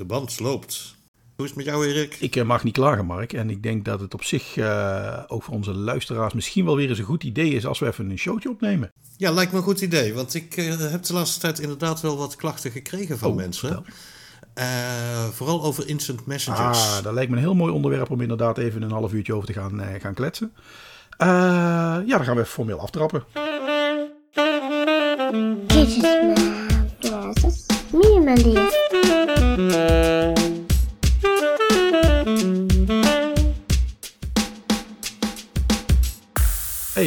De band loopt. Hoe is het met jou, Erik? Ik eh, mag niet klagen, Mark. En ik denk dat het op zich uh, ook voor onze luisteraars misschien wel weer eens een goed idee is als we even een showtje opnemen. Ja, lijkt me een goed idee. Want ik uh, heb de laatste tijd inderdaad wel wat klachten gekregen van Oh, mensen. vooral over instant messengers. Ah, dat lijkt me een heel mooi onderwerp om inderdaad even een half uurtje over te gaan, gaan kletsen. ja, dan gaan we even formeel aftrappen. versus minimalist. Hey,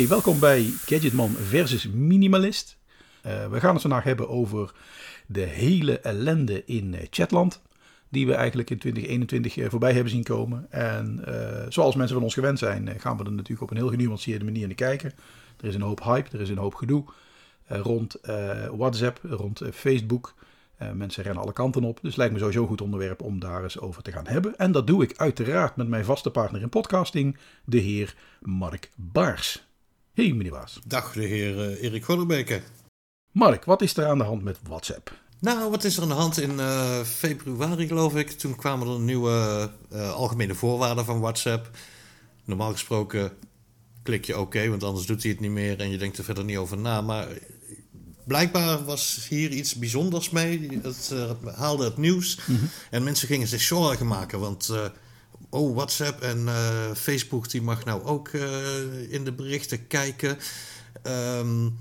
welkom bij Gadgetman versus Minimalist. Uh, we gaan het vandaag hebben over de hele ellende in Chatland. Die we eigenlijk in 2021 voorbij hebben zien komen. En zoals mensen van ons gewend zijn, gaan we er natuurlijk op een heel genuanceerde manier naar kijken. Er is een hoop hype, er is een hoop gedoe. Rond WhatsApp, rond Facebook. Mensen rennen alle kanten op. Dus het lijkt me sowieso een goed onderwerp om daar eens over te gaan hebben. En dat doe ik uiteraard met mijn vaste partner in podcasting, de heer Mark Baars. Hey meneer Baas. Dag de heer uh, Erik Godderbeke. Mark, wat is er aan de hand met WhatsApp? Nou, wat is er aan de hand? In uh, februari geloof ik, toen kwamen er nieuwe algemene voorwaarden van WhatsApp. Normaal gesproken klik je oké, want anders doet hij het niet meer en je denkt er verder niet over na. Maar blijkbaar was hier iets bijzonders mee. Het haalde het nieuws mm -hmm. en mensen gingen zich zorgen maken, want oh, WhatsApp en uh, Facebook die mag nou ook in de berichten kijken. Um,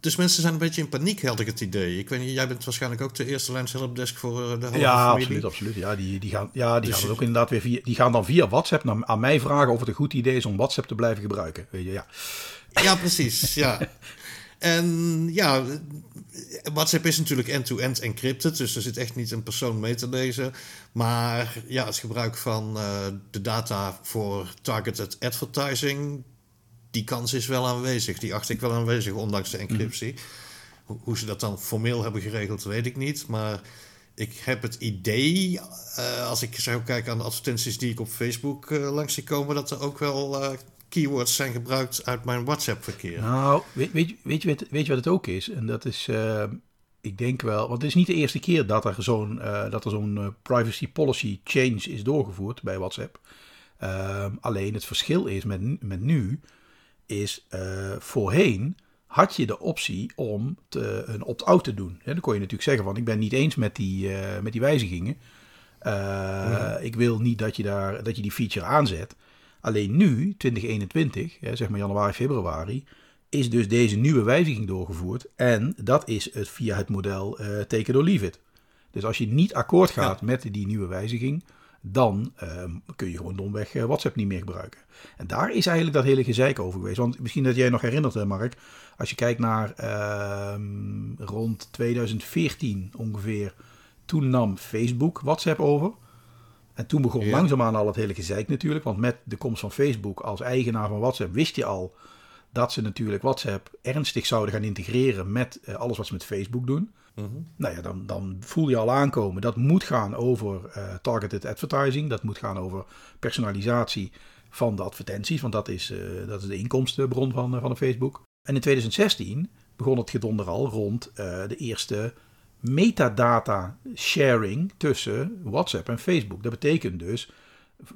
dus mensen zijn een beetje in paniek, had ik het idee. Ik weet niet, jij bent waarschijnlijk ook de eerste lijns helpdesk voor de halve Ja, familie. absoluut, absoluut. Ja, die, die gaan, ja, die dus, gaan het ook inderdaad weer via, die gaan dan via WhatsApp naar, aan mij vragen of het een goed idee is om WhatsApp te blijven gebruiken. Weet je, ja. Ja, precies. ja. En ja, WhatsApp is natuurlijk end-to-end -end encrypted, dus er zit echt niet een persoon mee te lezen. Maar ja, het gebruik van uh, de data voor targeted advertising, die kans is wel aanwezig. Die acht ik wel aanwezig, ondanks de encryptie. Mm. Hoe ze dat dan formeel hebben geregeld, weet ik niet. Maar ik heb het idee, uh, als ik zou kijken aan de advertenties die ik op Facebook uh, langs zie komen, dat er ook wel keywords zijn gebruikt uit mijn WhatsApp-verkeer. Nou, weet, weet, weet, je, weet je wat het ook is? En dat is, uh, ik denk wel, want het is niet de eerste keer dat er zo'n uh, dat er zo'n uh, privacy policy change is doorgevoerd bij WhatsApp. Alleen het verschil is met, met nu, is voorheen had je de optie om te, een opt-out te doen. Dan kon je natuurlijk zeggen van ik ben niet eens met die, met die wijzigingen. Ja. Ik wil niet dat je, daar, dat je die feature aanzet. Alleen nu, 2021, zeg maar januari, februari, is dus deze nieuwe wijziging doorgevoerd. En dat is het via het model uh, take it or leave it. Dus als je niet akkoord gaat ja. met die nieuwe wijziging, dan uh, kun je gewoon domweg uh, WhatsApp niet meer gebruiken. En daar is eigenlijk dat hele gezeik over geweest. Want misschien dat jij nog herinnert, Mark, als je kijkt naar ehm, rond 2014 ongeveer, toen nam Facebook WhatsApp over. En toen begon ja. langzaamaan al het hele gezeik natuurlijk. Want met de komst van Facebook als eigenaar van WhatsApp wist je al dat ze natuurlijk WhatsApp ernstig zouden gaan integreren met uh, alles wat ze met Facebook doen. Mm -hmm. Nou ja, dan, dan voel je al aankomen. Dat moet gaan over uh, targeted advertising. Dat moet gaan over personalisatie van de advertenties. Want dat is, uh, dat is de inkomstenbron van, van Facebook. En in 2016 begon het gedonder al rond de eerste metadata sharing tussen WhatsApp en Facebook. Dat betekent dus,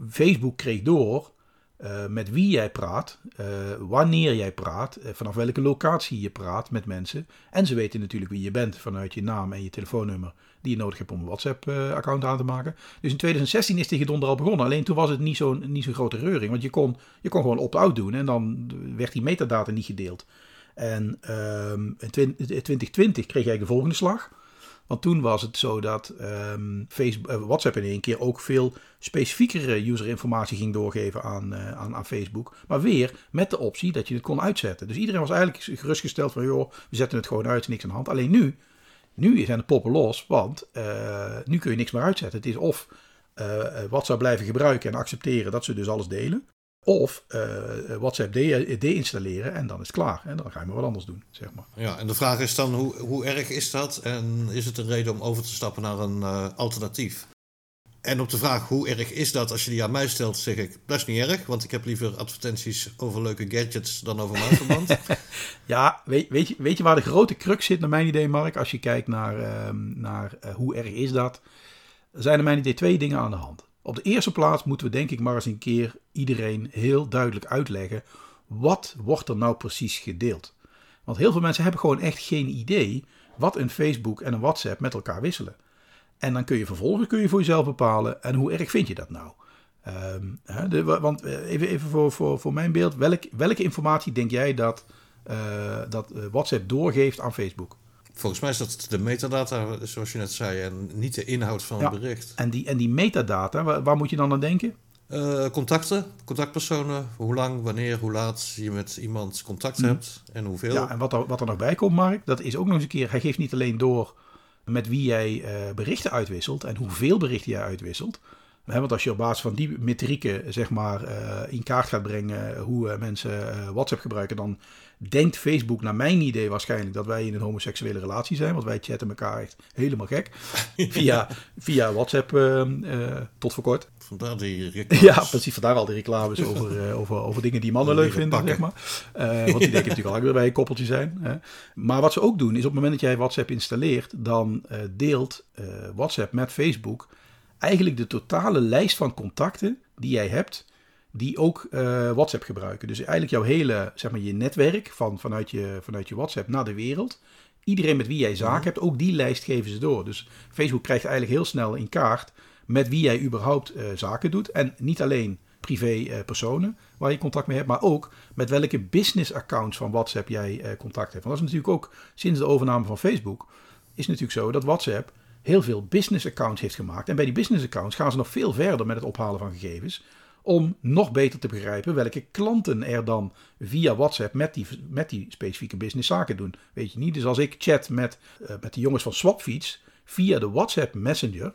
Facebook kreeg door uh, met wie jij praat, uh, wanneer jij praat, uh, vanaf welke locatie je praat met mensen. En ze weten natuurlijk wie je bent vanuit je naam en je telefoonnummer die je nodig hebt om een WhatsApp-account aan te maken. Dus in 2016 is die gedonder al begonnen. Alleen toen was het niet zo'n niet zo'n grote reuring, want je kon, je kon gewoon opt-out doen en dan werd die metadata niet gedeeld. En um, in 2020 kreeg jij de volgende slag. Want toen was het zo dat um, Facebook, uh, WhatsApp in één keer ook veel specifiekere userinformatie ging doorgeven aan, uh, aan, aan, Facebook. Maar weer met de optie dat je het kon uitzetten. Dus iedereen was eigenlijk gerustgesteld van, joh, we zetten het gewoon uit, niks aan de hand. Alleen nu, nu zijn de poppen los, want uh, nu kun je niks meer uitzetten. Het is of WhatsApp blijven gebruiken en accepteren dat ze dus alles delen. Of uh, WhatsApp deinstalleren de en dan is het klaar. En dan ga je maar wat anders doen, zeg maar. Ja, en de vraag is dan, hoe, hoe erg is dat? En is het een reden om over te stappen naar een uh, alternatief? En op de vraag, hoe erg is dat? Als je die aan mij stelt, zeg ik, dat is niet erg. Want ik heb liever advertenties over leuke gadgets dan over muisverband. ja, weet, weet, je, weet je waar de grote crux zit, naar mijn idee, Mark? Als je kijkt naar, uh, naar hoe erg is dat? zijn er mijn idee twee dingen aan de hand. Op de eerste plaats moeten we denk ik maar eens een keer iedereen heel duidelijk uitleggen wat wordt er nou precies gedeeld. Want heel veel mensen hebben gewoon echt geen idee wat een Facebook en een WhatsApp met elkaar wisselen. En dan kun je vervolgens kun je voor jezelf bepalen en hoe erg vind je dat nou. Ehm, de, want eh, even, even voor, voor, voor mijn beeld, welk, welke informatie denk jij dat, uh, dat eh, WhatsApp doorgeeft aan Facebook? Volgens mij is dat de metadata, zoals je net zei, en niet de inhoud van het bericht. En die, en die metadata, waar, waar moet je dan aan denken? Uh, contacten, contactpersonen, hoe lang, wanneer, hoe laat je met iemand contact mhm. hebt en hoeveel. Ja, en wat er, wat er nog bij komt, Mark, dat is ook nog eens een keer, hij geeft niet alleen door met wie jij uh, berichten uitwisselt en hoeveel berichten jij uitwisselt. Want als je op basis van die metrieken zeg maar, uh, in kaart gaat brengen hoe mensen WhatsApp gebruiken, dan denkt Facebook naar mijn idee waarschijnlijk dat wij in een homoseksuele relatie zijn. Want wij chatten elkaar echt helemaal gek. via, via WhatsApp tot voor kort. Vandaar die reclames. Ja, precies. Vandaar al die reclames over, uh, over, over dingen die mannen leuk vinden, zeg maar. Want die denken natuurlijk al weer bij een koppeltje zijn. Hè. Maar wat ze ook doen, is op het moment dat jij WhatsApp installeert, dan deelt WhatsApp met Facebook eigenlijk de totale lijst van contacten die jij hebt, die ook WhatsApp gebruiken. Dus eigenlijk jouw hele, zeg maar, je netwerk van, vanuit, je, vanuit je WhatsApp naar de wereld. Iedereen met wie jij zaak hebt, ook die lijst geven ze door. Dus Facebook krijgt eigenlijk heel snel in kaart met wie jij überhaupt uh, zaken doet. En niet alleen privé uh, personen waar je contact mee hebt, maar ook met welke business accounts van WhatsApp jij contact hebt. Want dat is natuurlijk ook sinds de overname van Facebook, is natuurlijk zo dat WhatsApp heel veel business accounts heeft gemaakt. En bij die business accounts gaan ze nog veel verder met het ophalen van gegevens. Om nog beter te begrijpen welke klanten er dan via WhatsApp met die, met die specifieke business zaken doen. Weet je niet? Dus als ik chat met, met de jongens van Swapfeeds via de WhatsApp Messenger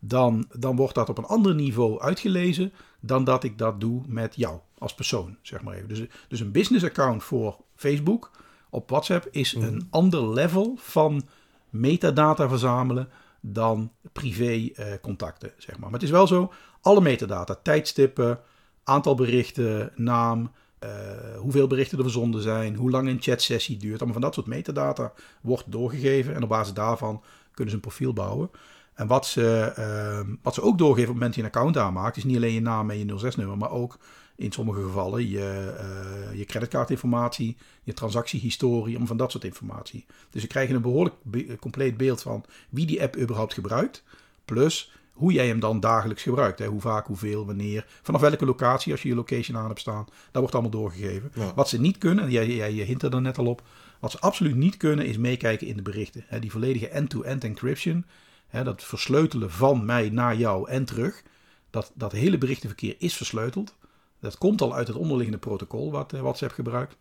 dan, dan wordt dat op een ander niveau uitgelezen dan dat ik dat doe met jou als persoon, zeg maar even. Dus, dus een business account voor Facebook op WhatsApp is mhm. een ander level van metadata verzamelen dan privé eh, contacten, zeg maar. Maar het is wel zo, alle metadata, tijdstippen, aantal berichten, naam, uh, hoeveel berichten er verzonden zijn, hoe lang een chatsessie duurt, allemaal van dat soort metadata wordt doorgegeven en op basis daarvan kunnen ze een profiel bouwen. En wat ze, uh, wat ze ook doorgeven op het moment dat je een account aanmaakt, is niet alleen je naam en je 06-nummer, maar ook in sommige gevallen je, uh, je creditcardinformatie, je transactiehistorie, allemaal van dat soort informatie. Dus ze krijgen een behoorlijk compleet beeld van wie die app überhaupt gebruikt, plus hoe jij hem dan dagelijks gebruikt. Hè? Hoe vaak, hoeveel, wanneer, vanaf welke locatie, als je je location aan hebt staan. Dat wordt allemaal doorgegeven. Wat ze niet kunnen, en jij, jij je hint er net al op, wat ze absoluut niet kunnen is meekijken in de berichten. Hè? Die volledige end-to-end -end encryption Hè, dat versleutelen van mij naar jou en terug. Dat, dat hele berichtenverkeer is versleuteld. Dat komt al uit het onderliggende protocol wat uh, WhatsApp gebruikt.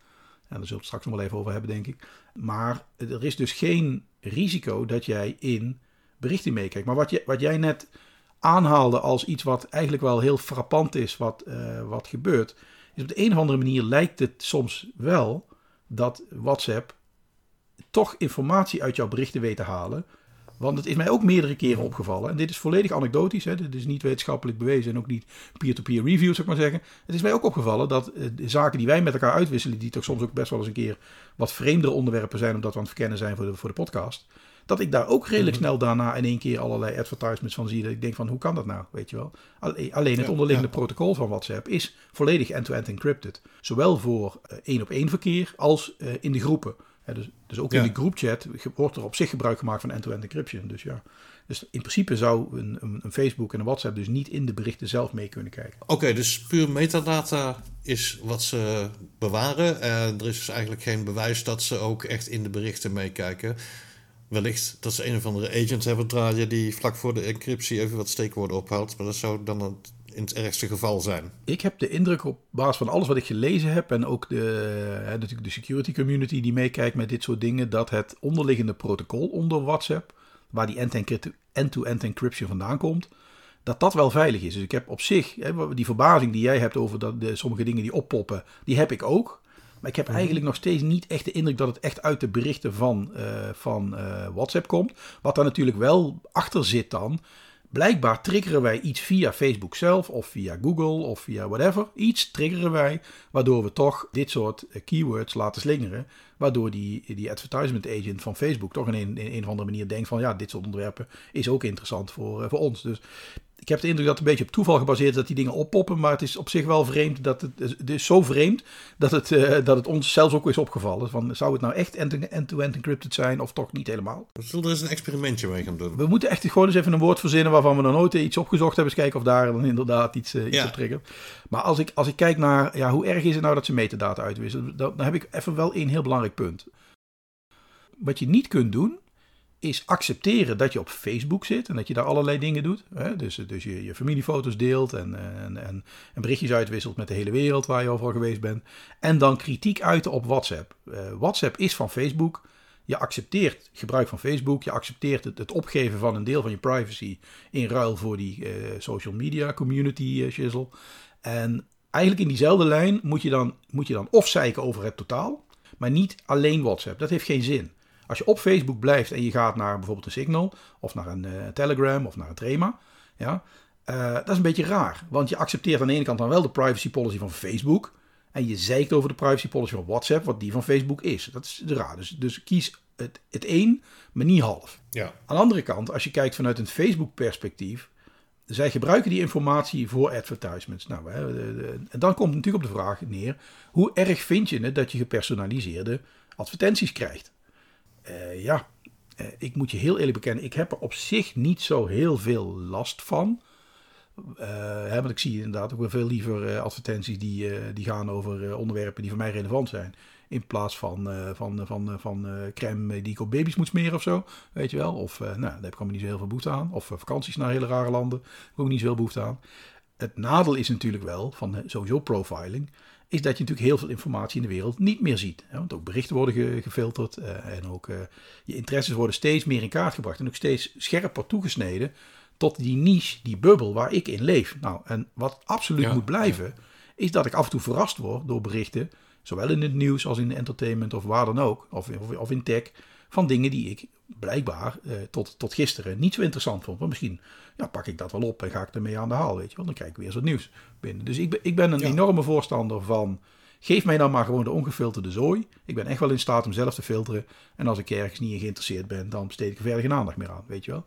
En daar zullen we het straks nog wel even over hebben, denk ik. Maar er is dus geen risico dat jij in berichten meekijkt. Maar wat, je, wat jij net aanhaalde als iets wat eigenlijk wel heel frappant is, wat, uh, wat gebeurt, is op de een of andere manier lijkt het soms wel dat WhatsApp toch informatie uit jouw berichten weet te halen want het is mij ook meerdere keren opgevallen. En dit is volledig anekdotisch. Hè, dit is niet wetenschappelijk bewezen en ook niet peer-to-peer review, zou ik maar zeggen. Het is mij ook opgevallen dat uh, de zaken die wij met elkaar uitwisselen, die toch soms ook best wel eens een keer wat vreemdere onderwerpen zijn, omdat we aan het verkennen zijn voor de, voor de podcast. Dat ik daar ook redelijk mhm. snel daarna in één keer allerlei advertisements van zie. Dat ik denk van, hoe kan dat nou? Weet je wel. Alleen het onderliggende protocol van WhatsApp is volledig end-to-end encrypted. Zowel voor uh, één op één verkeer als uh, in de groepen dus, dus ook in de groepchat wordt er op zich gebruik gemaakt van end-to-end encryption. Dus ja. Dus in principe zou een, een, een, Facebook en een WhatsApp dus niet in de berichten zelf mee kunnen kijken. Oké, dus puur metadata is wat ze bewaren. En er is dus eigenlijk geen bewijs dat ze ook echt in de berichten meekijken. Wellicht dat ze een of andere agent hebben draaien die vlak voor de encryptie even wat steekwoorden ophaalt. Maar dat zou dan het in het ergste geval zijn. Ik heb de indruk op basis van alles wat ik gelezen heb en ook de, hè, natuurlijk de security community die meekijkt met dit soort dingen, dat het onderliggende protocol onder WhatsApp, waar die end-to-end encryption vandaan komt, dat dat wel veilig is. Dus ik heb op zich, hè, die verbazing die jij hebt over dat, de, sommige dingen die oppoppen, die heb ik ook. Maar ik heb mhm. eigenlijk nog steeds niet echt de indruk dat het echt uit de berichten van, uh, van uh, WhatsApp komt. Wat daar natuurlijk wel achter zit dan, Blijkbaar triggeren wij iets via Facebook zelf of via Google of via whatever. Iets triggeren wij waardoor we toch dit soort eh, keywords laten slingeren. Waardoor die, die advertisement agent van Facebook toch in een, in een of andere manier denkt van ja, dit soort onderwerpen is ook interessant voor, eh, voor ons. Dus ik heb de indruk dat het een beetje op toeval gebaseerd is dat die dingen oppoppen. Maar het is op zich wel vreemd dat het, het is zo vreemd dat het, uh, dat het ons zelfs ook is opgevallen. Van, zou het nou echt end-to-end encrypted zijn of toch niet helemaal? We zullen er eens een experimentje mee gaan doen. We moeten echt gewoon eens even een woord verzinnen waarvan we nog nooit iets opgezocht hebben. Eens kijken of daar dan inderdaad iets, uh, iets ja. op triggert. Maar als ik, als ik kijk naar ja, hoe erg is het nou dat ze metadata uitwisselen, dan, dan heb ik even wel een heel belangrijk punt. Wat je niet kunt doen, is accepteren dat je op Facebook zit en dat je daar allerlei dingen doet. Hè? Dus, dus je, je familiefoto's deelt en, en, en, berichtjes uitwisselt met de hele wereld waar je overal geweest bent. En dan kritiek uiten op WhatsApp. Uh, WhatsApp is van Facebook. Je accepteert gebruik van Facebook. Je accepteert het, het, opgeven van een deel van je privacy in ruil voor die uh, social media community uh, shizzle. En eigenlijk in diezelfde lijn moet je, dan, moet je dan of zeiken over het totaal, maar niet alleen WhatsApp. Dat heeft geen zin. Als je op Facebook blijft en je gaat naar bijvoorbeeld een Signal of naar een uh, Telegram of naar een Trema, ja, uh, dat is een beetje raar. Want je accepteert aan de ene kant dan wel de privacy policy van Facebook en je zeikt over de privacy policy van WhatsApp, wat die van Facebook is. Dat is raar. Dus, dus kies het, het een, maar niet half. Ja. Aan de andere kant, als je kijkt vanuit een Facebook-perspectief, zij gebruiken die informatie voor advertisements. Nou, hè, en dan komt het natuurlijk op de vraag neer: hoe erg vind je het dat je gepersonaliseerde advertenties krijgt? Uh, ja, uh, ik moet je heel eerlijk bekennen, ik heb er op zich niet zo heel veel last van. Hè, want ik zie inderdaad ook wel veel liever advertenties die, die gaan over onderwerpen die voor mij relevant zijn. In plaats van, van, van, van crème die ik op baby's moet smeren of zo. Weet je wel. Of nou, daar heb ik allemaal niet zo heel veel behoefte aan. Of vakanties naar hele rare landen. Daar ik ook niet zo veel behoefte aan. Het nadeel is natuurlijk wel van sowieso profiling is dat je natuurlijk heel veel informatie in de wereld niet meer ziet. Want ook berichten worden gefilterd en ook je interesses worden steeds meer in kaart gebracht en ook steeds scherper toegesneden tot die niche, die bubbel waar ik in leef. Nou, en wat absoluut ja, moet blijven, ja. is dat ik af en toe verrast word door berichten, zowel in het nieuws als in de entertainment of waar dan ook, of, of, of in tech, van dingen die ik blijkbaar eh, tot, tot gisteren niet zo interessant vond. Maar misschien ja, pak ik dat wel op en ga ik ermee aan de haal, weet je wel. Dan krijg ik weer eens wat nieuws binnen. Dus ik ben, ik ben een ja. enorme voorstander van... Geef mij dan maar gewoon de ongefilterde zooi. Ik ben echt wel in staat om zelf te filteren. En als ik ergens niet in geïnteresseerd ben, dan besteed ik er verder geen aandacht meer aan, weet je wel.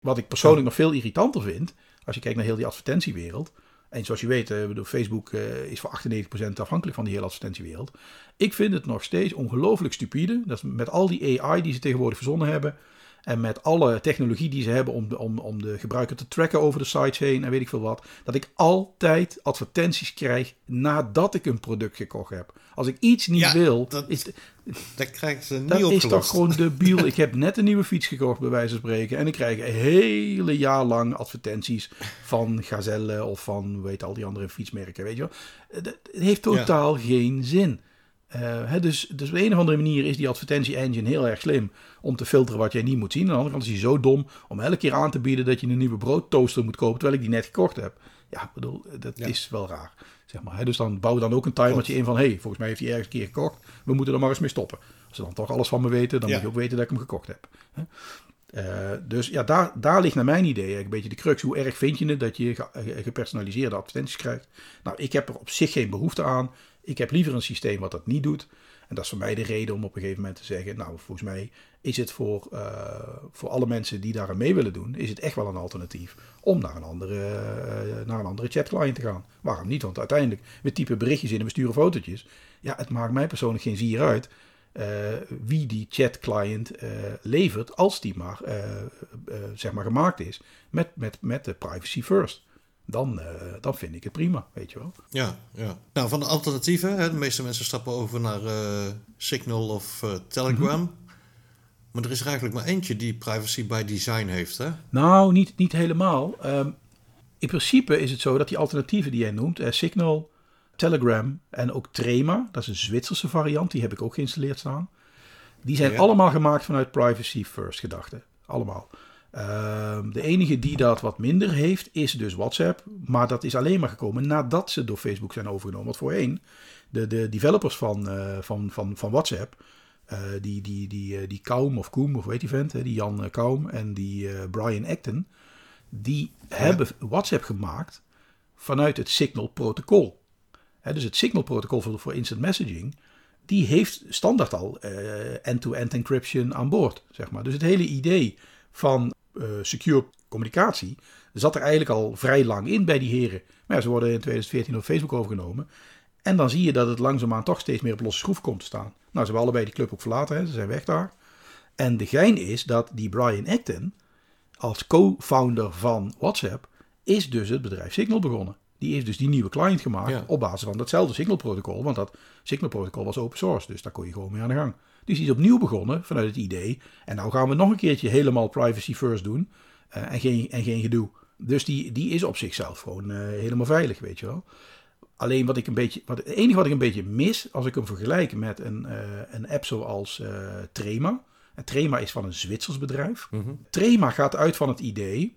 Wat ik persoonlijk nog veel irritanter vind, als je kijkt naar heel die advertentiewereld... En zoals je weet, uh, Facebook uh, is voor 98% afhankelijk van die hele advertentiewereld. Ik vind het nog steeds ongelooflijk stupide. Dat met al die AI die ze tegenwoordig verzonnen hebben. En met alle technologie die ze hebben om de, om, om de gebruiker te tracken over de sites heen en weet ik veel wat. Dat ik altijd advertenties krijg nadat ik een product gekocht heb. Als ik iets niet ja, wil, dat, is, dat krijgen ze niet dat opgelost. is toch gewoon debiel. ik heb net een nieuwe fiets gekocht, bij wijze van spreken. En ik krijg een hele jaar lang advertenties van Gazelle of van, weet al die andere fietsmerken, weet je wel. Het heeft totaal ja. geen zin. Uh, hè, dus, dus op een of andere manier is die advertentie engine heel erg slim om te filteren wat jij niet moet zien. Aan de andere kant is hij zo dom om elke keer aan te bieden dat je een nieuwe broodtoaster moet kopen terwijl ik die net gekocht heb. Ja, ik bedoel, dat ja. is wel raar. Zeg maar. Dus dan bouw dan ook een timertje in van, hé, hey, volgens mij heeft hij ergens een keer gekocht. We moeten er maar eens mee stoppen. Als ze dan toch alles van me weten, dan ja. moet je ook weten dat ik hem gekocht heb. Uh, dus ja, daar, daar ligt naar mijn idee een beetje de crux. Hoe erg vind je het dat je ge gepersonaliseerde advertenties krijgt? Nou, ik heb er op zich geen behoefte aan. Ik heb liever een systeem wat dat niet doet. En dat is voor mij de reden om op een gegeven moment te zeggen: Nou, volgens mij is het voor, uh, voor alle mensen die daar aan mee willen doen, is het echt wel een alternatief om naar een andere, uh, naar een andere chatclient te gaan. Waarom niet? Want uiteindelijk, we typen berichtjes in en we sturen fotootjes. Ja, het maakt mij persoonlijk geen zier uit. Uh, wie die chatclient levert, als die maar, zeg maar gemaakt is met, met, met de privacy first dan, uh, dan vind ik het prima, weet je wel. Ja, ja. Nou, van de alternatieven, hè, de meeste mensen stappen over naar uh, Signal of uh, Telegram. Mm -hmm. Maar er is er eigenlijk maar eentje die privacy by design heeft, hè? Nou, niet, niet helemaal. Um, in principe is het zo dat die alternatieven die jij noemt, Signal, Telegram en ook Trema, dat is een Zwitserse variant, die heb ik ook geïnstalleerd staan. Die zijn ja. allemaal gemaakt vanuit privacy first gedachten. Allemaal. Uh, de enige die dat wat minder heeft is dus WhatsApp. Maar dat is alleen maar gekomen nadat ze door Facebook zijn overgenomen. Want voorheen, de, de developers van, uh, van, van, van WhatsApp, uh, die, die, die, die Kaum of Koem of weet die vent, hè, die Jan Kaum en die Brian Acton, die hebben WhatsApp gemaakt vanuit het Signal-protocol. Dus het Signal-protocol voor, voor instant messaging, die heeft standaard al eh, end-to-end encryption aan boord. Zeg maar. Dus het hele idee van eh, secure communicatie zat er eigenlijk al vrij lang in bij die heren. Maar ja, ze worden in 2014 door Facebook overgenomen. En dan zie je dat het langzaamaan toch steeds meer op losse schroef komt te staan. Nou, ze hebben allebei die club ook verlaten, hè? ze zijn weg daar. En de gein is dat die Brian Acton, als co-founder van WhatsApp, is dus het bedrijf Signal begonnen. Die heeft dus die nieuwe client gemaakt Ja. op basis van datzelfde Signal-protocol. Want dat Signal-protocol was open source, dus daar kon je gewoon mee aan de gang. Dus die is opnieuw begonnen vanuit het idee. En nou gaan we nog een keertje helemaal privacy first doen. eh, en, geen, en geen gedoe. Dus die, die is op zichzelf gewoon eh, helemaal veilig, weet je wel. Alleen wat ik een beetje, wat, het enige wat ik een beetje mis, als ik hem vergelijk met een, eh, een app zoals Trema. En Trema is van een Zwitsers bedrijf. Trema gaat uit van het idee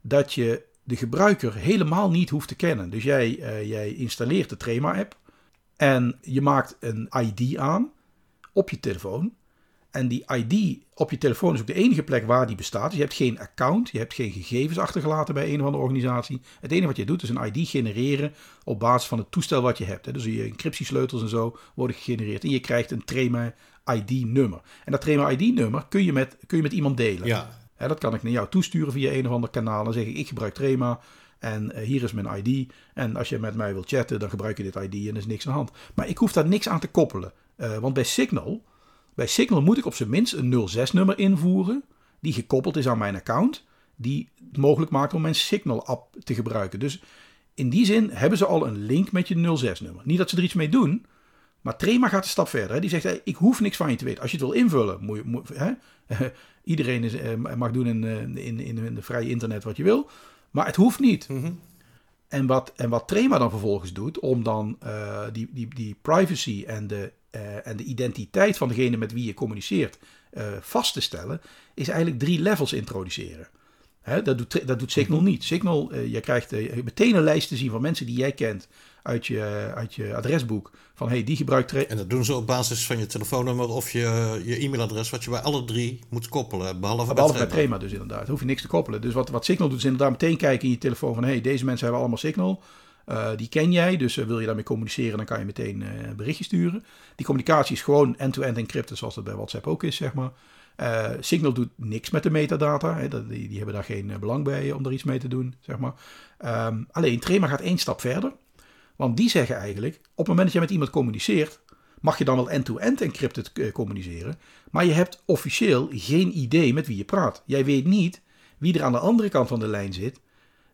dat je de gebruiker helemaal niet hoeft te kennen. Dus jij, jij installeert de Trema-app en je maakt een ID aan op je telefoon. En die ID op je telefoon is ook de enige plek waar die bestaat. Dus je hebt geen account, je hebt geen gegevens achtergelaten bij een of andere organisatie. Het enige wat je doet is een ID genereren op basis van het toestel wat je hebt. Dus je encryptiesleutels en zo worden gegenereerd. En je krijgt een Trema ID-nummer. En dat Trema ID-nummer kun je met, kun je met iemand delen. Ja, dat kan ik naar jou toesturen via een of ander kanaal. Dan zeg ik, ik gebruik Trema en eh, hier is mijn ID. En als je met mij wilt chatten, dan gebruik je dit ID en er is niks aan de hand. Maar ik hoef daar niks aan te koppelen. Eh, want bij Signal, bij Signal moet ik op zijn minst een 06-nummer invoeren. Die gekoppeld is aan mijn account. Die het mogelijk maakt om mijn Signal-app te gebruiken. Dus in die zin hebben ze al een link met je 06-nummer. Niet dat ze er iets mee doen, maar Trema gaat een stap verder. Hè. Die zegt, hey, ik hoef niks van je te weten. Als je het wil invullen, moet je, moet, hè? iedereen is, eh, mag doen in, eh, in, in, in de vrije internet wat je wil. Maar het hoeft niet. En, wat, en wat Trema dan vervolgens doet, om dan die, die, die privacy en de, eh, en de identiteit van degene met wie je communiceert eh, vast te stellen, is eigenlijk drie levels introduceren. Hè, dat, doet, dat doet Signal niet. Signal, eh, je krijgt meteen een lijst te zien van mensen die jij kent uit je, uit je adresboek. Van hey, die gebruikt en dat doen ze op basis van je telefoonnummer of je, je e-mailadres, wat je bij alle drie moet koppelen. Behalve, Behalve bij Trema. Dus inderdaad. hoef je niks te koppelen. Dus wat, wat Signal doet is inderdaad meteen kijken in je telefoon van... hey, deze mensen hebben allemaal Signal. Eh, die ken jij, dus eh, wil je daarmee communiceren... dan kan je meteen eh, een berichtje sturen. Die communicatie is gewoon end-to-end encrypted... zoals dat bij WhatsApp ook is, zeg maar. Signal doet niks met de metadata. Hè. Die, die hebben daar geen belang bij om er iets mee te doen, zeg maar. Ehm, alleen Trema gaat één stap verder. Want die zeggen eigenlijk... op het moment dat je met iemand communiceert... mag je dan wel end-to-end encrypted eh, communiceren... maar je hebt officieel geen idee met wie je praat. Jij weet niet wie er aan de andere kant van de lijn zit...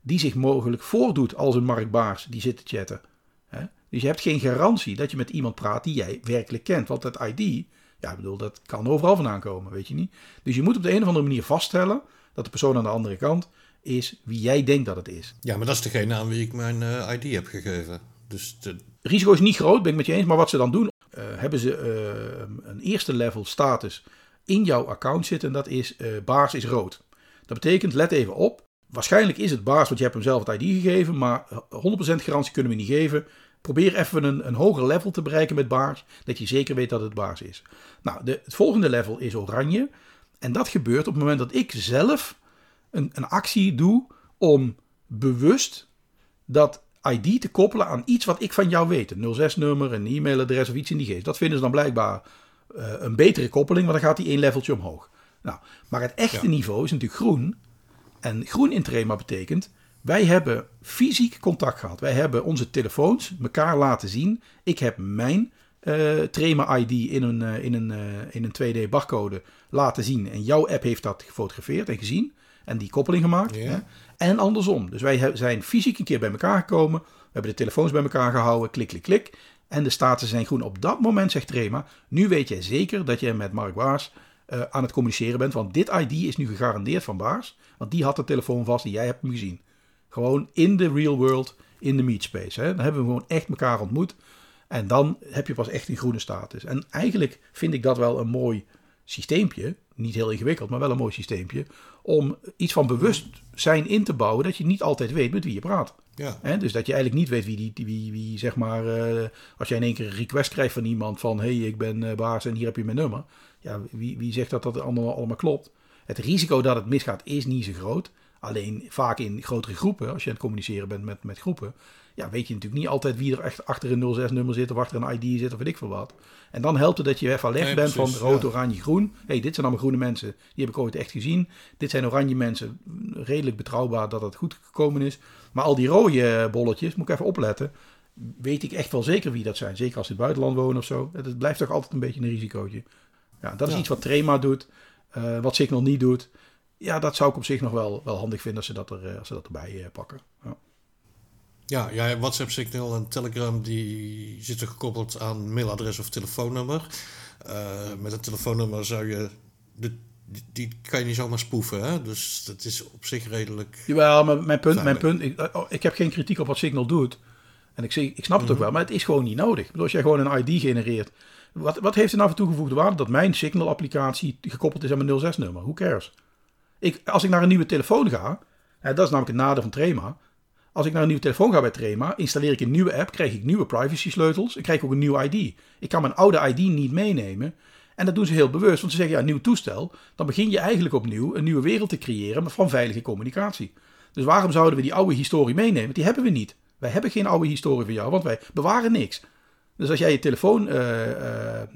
die zich mogelijk voordoet als een Mark Baars die zit te chatten. Hè? Dus je hebt geen garantie dat je met iemand praat die jij werkelijk kent. Want dat ID, ja, ik bedoel, dat kan overal vandaan komen, weet je niet. Dus je moet op de een of andere manier vaststellen dat de persoon aan de andere kant is wie jij denkt dat het is. Ja, maar dat is degene aan wie ik mijn eh, ID heb gegeven. Dus de, Het risico is niet groot, ben ik met je eens. Maar wat ze dan doen, eh, hebben ze eh, een eerste level status in jouw account zitten. En dat is baars is rood. Dat betekent, let even op. Waarschijnlijk is het baars, want je hebt hem zelf het ID gegeven. Maar 100% garantie kunnen we niet geven. Probeer even een, een hoger level te bereiken met baars. Dat je zeker weet dat het baars is. Nou, de, het volgende level is oranje. En dat gebeurt op het moment dat ik zelf een, een actie doe om bewust dat ID te koppelen aan iets wat ik van jou weet. Een 06-nummer, een e-mailadres of iets in die geest. Dat vinden ze dan blijkbaar eh, een betere koppeling, want dan gaat die één leveltje omhoog. Nou, maar het echte Ja. niveau is natuurlijk groen. En groen in Trema betekent, wij hebben fysiek contact gehad. Wij hebben onze telefoons elkaar laten zien. Ik heb mijn eh, Trema ID in een, eh, in, een, eh, in een 2D barcode laten zien. En jouw app heeft dat gefotografeerd en gezien. En die koppeling gemaakt. Hè? En andersom. Dus wij zijn fysiek een keer bij elkaar gekomen. We hebben de telefoons bij elkaar gehouden. Klik, klik, klik. En de staten zijn groen. Op dat moment zegt Trema, nu weet jij zeker dat je met Mark Baars eh, aan het communiceren bent. Want dit ID is nu gegarandeerd van Baars. Want die had de telefoon vast en jij hebt hem gezien. Gewoon in de real world, in de meetspace. Hè? Dan hebben we gewoon echt elkaar ontmoet. En dan heb je pas echt een groene status. En eigenlijk vind ik dat wel een mooi systeempje. Niet heel ingewikkeld, maar wel een mooi systeempje. Om iets van bewustzijn in te bouwen dat je niet altijd weet met wie je praat. ja. Dus dat je eigenlijk niet weet wie, die, wie, wie zeg maar, eh, als jij in één keer een request krijgt van iemand van, hé, hey, ik ben eh, baas en hier heb je mijn nummer. Ja, wie, wie zegt dat dat allemaal, allemaal klopt? Het risico dat het misgaat is niet zo groot. Alleen vaak in grotere groepen, als je aan het communiceren bent met, met groepen, ja, weet je natuurlijk niet altijd wie er echt achter een 06-nummer zit of achter een ID zit of weet ik veel wat. En dan helpt het dat je even alert Nee, bent precies, van rood, ja. oranje, groen. hey, dit zijn allemaal groene mensen. Die heb ik ooit echt gezien. Dit zijn oranje mensen. Redelijk betrouwbaar dat het goed gekomen is. Maar al die rode bolletjes, moet ik even opletten. Weet ik echt wel zeker wie dat zijn. Zeker als ze in het buitenland wonen of zo. Het blijft toch altijd een beetje een risicootje. Ja, dat is Ja. iets wat Trema doet. eh, wat Signal niet doet. Ja, dat zou ik op zich nog wel, wel handig vinden als ze dat, er, eh, als ze dat erbij eh, pakken. Ja. Ja, ja, WhatsApp, Signal en Telegram die zitten gekoppeld aan mailadres of telefoonnummer. Met een telefoonnummer zou je... De, die, die kan je niet zomaar spoeven, hè? Dus dat is op zich redelijk... Jawel, maar mijn punt, mijn punt ik, oh, ik heb geen kritiek op wat Signal doet. En ik, ik snap het ook wel, maar het is gewoon niet nodig. Ik bedoel, als jij gewoon een ID genereert. Wat, wat heeft er nou voor toegevoegde waarde dat mijn Signal-applicatie gekoppeld is aan mijn 06-nummer? Who cares? Ik, als ik naar een nieuwe telefoon ga, hè, dat is namelijk het nadeel van Trema. Als ik naar een nieuwe telefoon ga bij Trema, installeer ik een nieuwe app, krijg ik nieuwe privacy sleutels en krijg ik ook een nieuw ID. Ik kan mijn oude ID niet meenemen. En dat doen ze heel bewust, want ze zeggen ja, nieuw toestel. Dan begin je eigenlijk opnieuw een nieuwe wereld te creëren van veilige communicatie. Dus waarom zouden we die oude historie meenemen? Die hebben we niet. Wij hebben geen oude historie van jou, want wij bewaren niks. Dus als jij je telefoon eh, eh,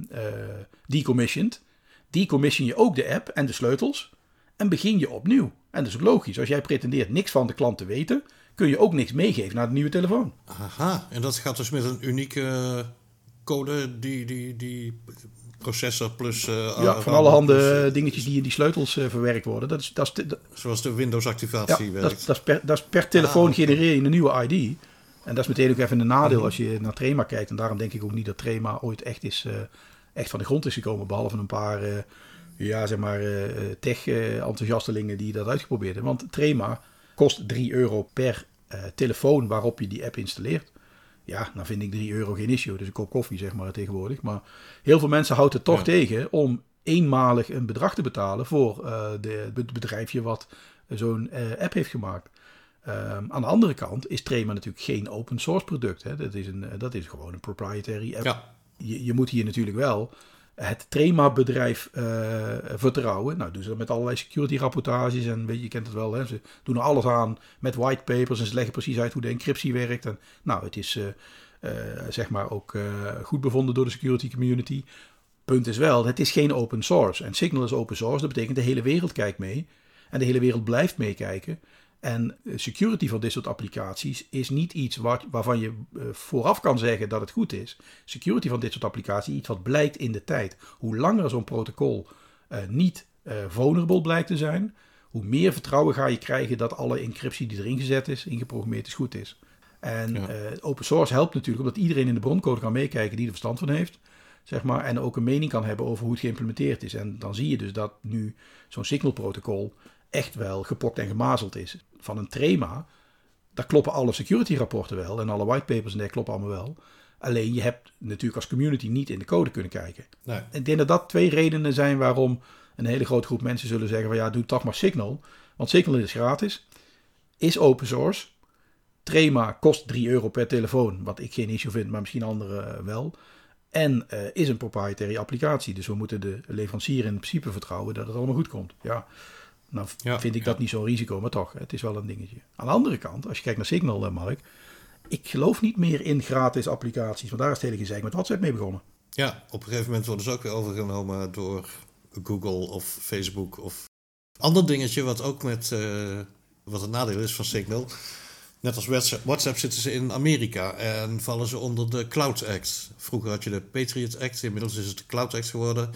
decommissioned, decommission je ook de app en de sleutels en begin je opnieuw. En dat is ook logisch. Als jij pretendeert niks van de klant te weten, kun je ook niks meegeven naar de nieuwe telefoon. Aha, en dat gaat dus met een unieke code, die, die, die processor plus... eh, ja, van alle handen dingetjes die in die sleutels verwerkt worden. Dat is, dat is, dat, Zoals de ja, Windows-activatie dat, werkt. is- dat, is per, dat is per telefoon Ah, oké. genereer je een nieuwe ID. En dat is meteen ook even een nadeel als je naar Trema kijkt. En daarom denk ik ook niet dat Trema ooit echt, is, eh, echt van de grond is gekomen. Behalve een paar eh, ja, zeg maar, eh, tech-enthousiastelingen die dat uitgeprobeerd hebben. Want Trema kost 3 euro per telefoon waarop je die app installeert. Ja, dan vind ik 3 euro geen issue. Dus een kop koffie, zeg maar, tegenwoordig. Maar heel veel mensen houden het toch Ja. tegen om eenmalig een bedrag te betalen voor de, het bedrijfje wat zo'n app heeft gemaakt. Ehm, aan de andere kant is Trema natuurlijk geen open source product. Hè. Dat, is een, eh, dat is gewoon een proprietary app. Ja, Je, je moet hier natuurlijk wel het Trema-bedrijf eh, vertrouwen. Nou, doen ze dat met allerlei security rapportages en weet je, je kent het wel. Hè. Ze doen er alles aan met whitepapers en ze leggen precies uit hoe de encryptie werkt. En, nou, het is eh, zeg maar ook goed bevonden door de security community. Punt is wel, het is geen open source. En Signal is open source, dat betekent de hele wereld kijkt mee. En de hele wereld blijft meekijken. En eh, security van dit soort applicaties is niet iets waar, waarvan je eh, vooraf kan zeggen dat het goed is. Security van dit soort applicaties is iets wat blijkt in de tijd. Hoe langer zo'n protocol eh, niet vulnerable blijkt te zijn, hoe meer vertrouwen ga je krijgen dat alle encryptie die erin gezet is, ingeprogrammeerd is, goed is. En Ja. open source helpt natuurlijk omdat iedereen in de broncode kan meekijken die er verstand van heeft. Zeg maar, en ook een mening kan hebben over hoe het geïmplementeerd is. En dan zie je dus dat nu zo'n signal-protocol echt wel gepokt en gemazeld is. Van een Trema, daar kloppen alle security rapporten wel en alle whitepapers en dat kloppen allemaal wel. Alleen je hebt natuurlijk als community niet in de code kunnen kijken. nee. Ik denk dat dat twee redenen zijn waarom een hele grote groep mensen zullen zeggen van ja, doe toch maar Signal. Want Signal is gratis, is open source. Trema kost 3 euro per telefoon, wat ik geen issue vind, maar misschien anderen eh, wel. En eh, is een proprietary applicatie. Dus we moeten de leverancier in principe vertrouwen dat het allemaal goed komt. Ja, nou Ja, vind ik ja. dat niet zo'n risico, maar toch, het is wel een dingetje. Aan de andere kant, als je kijkt naar Signal, eh, Mark, ik geloof niet meer in gratis applicaties. Want daar is het hele gezeik met WhatsApp mee begonnen. Ja, op een gegeven moment worden ze ook weer overgenomen door Google of Facebook of ander dingetje wat ook met eh, wat het nadeel is van Signal. Net als WhatsApp, zitten ze in Amerika en vallen ze onder de Cloud Act. Vroeger had je de Patriot Act, inmiddels is het de Cloud Act geworden.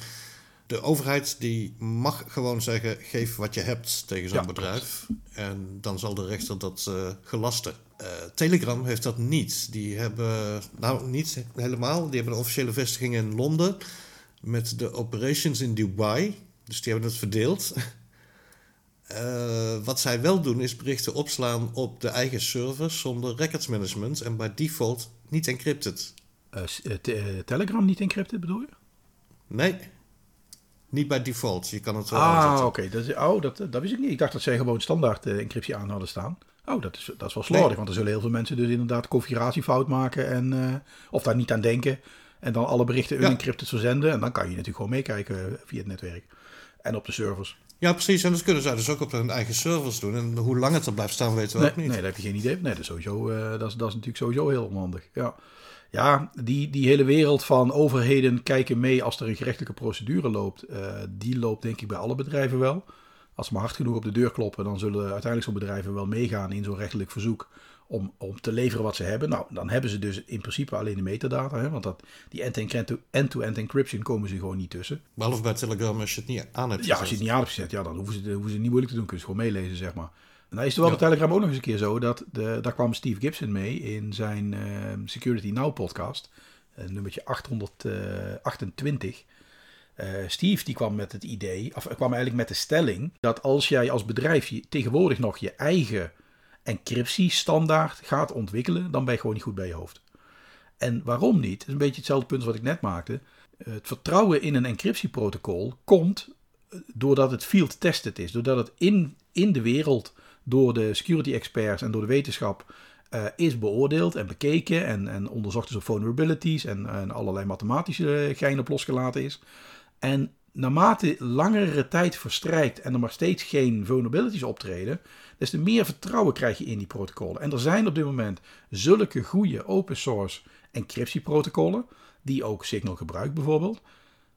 De overheid die mag gewoon zeggen: geef wat je hebt tegen zo'n Ja, bedrijf. En dan zal de rechter dat eh, gelasten. Eh, Telegram heeft dat niet. Die hebben, nou niet helemaal, die hebben een officiële vestiging in Londen met de operations in Dubai. Dus die hebben het verdeeld. Eh, wat zij wel doen is berichten opslaan op de eigen servers zonder records management en bij default niet encrypted. Eh, eh, te- Telegram niet encrypted bedoel je? Nee, niet bij default. Je kan het wel Ah, oké. Dat, oh, dat, dat wist ik niet. Ik dacht dat zij gewoon standaard encryptie aan hadden staan. Oh, dat is, dat is wel slordig. Nee. Want er zullen heel veel mensen dus inderdaad configuratiefout maken. En, of daar niet aan denken. En dan alle berichten Ja. unencrypted verzenden. En dan kan je natuurlijk gewoon meekijken via het netwerk. En op de servers. Ja, precies. En dat kunnen zij dus ook op hun eigen servers doen. En hoe lang het er blijft staan, weten we Nee, ook niet. nee, daar heb je geen idee. Nee, dat is, sowieso, eh, dat, is, dat is natuurlijk sowieso heel onhandig. Ja, ja die, die hele wereld van overheden kijken mee als er een gerechtelijke procedure loopt. eh, die loopt denk ik bij alle bedrijven wel. Als ze maar hard genoeg op de deur kloppen, dan zullen uiteindelijk zo'n bedrijven wel meegaan in zo'n rechtelijk verzoek om, om te leveren wat ze hebben. Nou, dan hebben ze dus in principe alleen de metadata. Hè, want dat, die end-to-end encryption komen ze gewoon niet tussen. Behalve bij Telegram als je het niet aan hebt Ja, als je gezet. het niet aan hebt gezet, ja, dan hoeven ze, hoeven ze niet moeilijk te doen. Kunnen ze gewoon meelezen, zeg maar. En dan is er wel Ja. bij Telegram ook nog eens een keer zo dat de, daar kwam Steve Gibson mee in zijn eh, Security Now podcast, eh, nummertje 828. Eh, Steve die kwam met het idee, of kwam eigenlijk met de stelling dat als jij als bedrijf je, tegenwoordig nog je eigen encryptiestandaard gaat ontwikkelen, dan ben je gewoon niet goed bij je hoofd. En waarom niet? Dat is een beetje hetzelfde punt wat ik net maakte. Het vertrouwen in een encryptieprotocol komt eh, doordat het field tested is. Doordat het in, in de wereld door de security experts en door de wetenschap eh, is beoordeeld en bekeken. En, en onderzocht is op vulnerabilities en, en allerlei mathematische gein op losgelaten is. En naarmate langere tijd verstrijkt en er maar steeds geen vulnerabilities optreden, des te meer vertrouwen krijg je in die protocollen. En er zijn op dit moment zulke goede open source encryptieprotocollen, die ook Signal gebruikt bijvoorbeeld,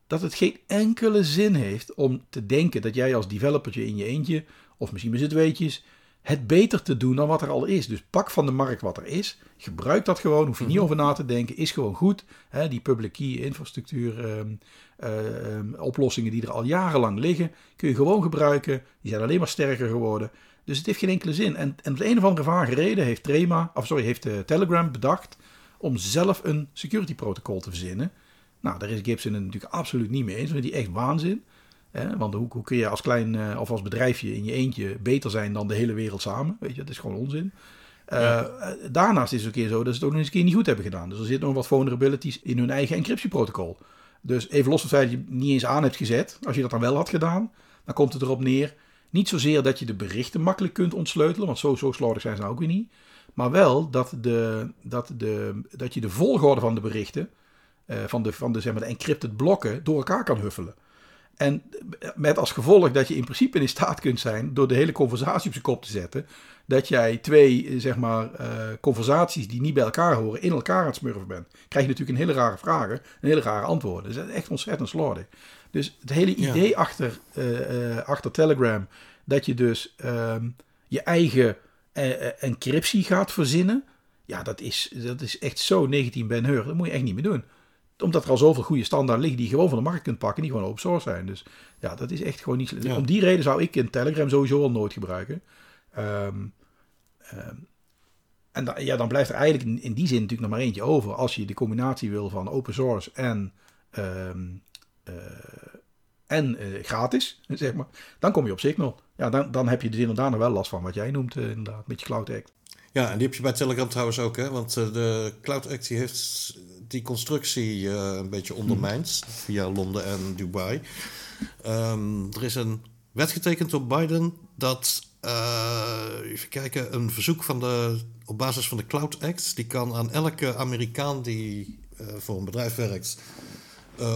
dat het geen enkele zin heeft om te denken dat jij als developertje in je eentje, of misschien met z'n tweetjes, het beter te doen dan wat er al is. Dus pak van de markt wat er is, gebruik dat gewoon, hoef je niet over na te denken, is gewoon goed. Hè, die public key infrastructuur ehm, eh, ehm, oplossingen die er al jarenlang liggen, kun je gewoon gebruiken. Die zijn alleen maar sterker geworden. Dus het heeft geen enkele zin. En, en op de een of andere vage reden heeft Trema, of sorry, heeft eh, Telegram bedacht om zelf een security protocol te verzinnen. Nou, daar is Gibson het natuurlijk absoluut niet mee eens. Vindt hij echt waanzin. Hè? Want hoe, hoe kun je als klein eh, of als bedrijfje in je eentje beter zijn dan de hele wereld samen? Weet je, dat is gewoon onzin. Eh, eh, daarnaast is het een keer zo dat ze het ook nog eens een keer niet goed hebben gedaan. Dus er zitten nog wat vulnerabilities in hun eigen encryptieprotocol. Dus even los van het feit dat je het niet eens aan hebt gezet. Als je dat dan wel had gedaan, dan komt het erop neer. Niet zozeer dat je de berichten makkelijk kunt ontsleutelen, want zo, zo slordig zijn ze nou ook weer niet. Maar wel dat, de, dat, de, dat je de volgorde van de berichten, van, de, van de, zeg maar, de encrypted blokken, door elkaar kan huffelen. En met als gevolg dat je in principe in staat kunt zijn, door de hele conversatie op zijn kop te zetten, dat jij twee eh, zeg maar, eh, conversaties die niet bij elkaar horen, in elkaar aan het smurfen bent. Krijg je natuurlijk een hele rare vragen, een hele rare antwoorden. Dat is echt ontzettend slordig. Dus het hele Ja. idee achter, eh, achter Telegram, dat je dus ehm, je eigen encryptie gaat verzinnen, ja, dat is, dat is echt zo 19 Ben Hur. Dat moet je echt niet meer doen omdat er al zoveel goede standaarden liggen die je gewoon van de markt kunt pakken, die gewoon open source zijn. Dus ja, dat is echt gewoon niet. Ja. Om die reden zou ik een Telegram sowieso al nooit gebruiken. Ehm, ehm, en da- ja, dan blijft er eigenlijk in, in die zin natuurlijk nog maar eentje over. Als je de combinatie wil van open source en, ehm, eh, en eh, gratis, zeg maar, dan kom je op Signal. Ja, dan, dan heb je dus inderdaad nog wel last van wat jij noemt, eh, inderdaad, met je Cloud Act. Ja, en die heb je bij Telegram trouwens ook, hè? Want de Cloud Act die heeft die constructie eh, een beetje ondermijnd via Londen en Dubai. Ehm, er is een wet getekend door Biden dat, eh, even kijken, een verzoek van de, op basis van de Cloud Act, die kan aan elke Amerikaan die eh, voor een bedrijf werkt,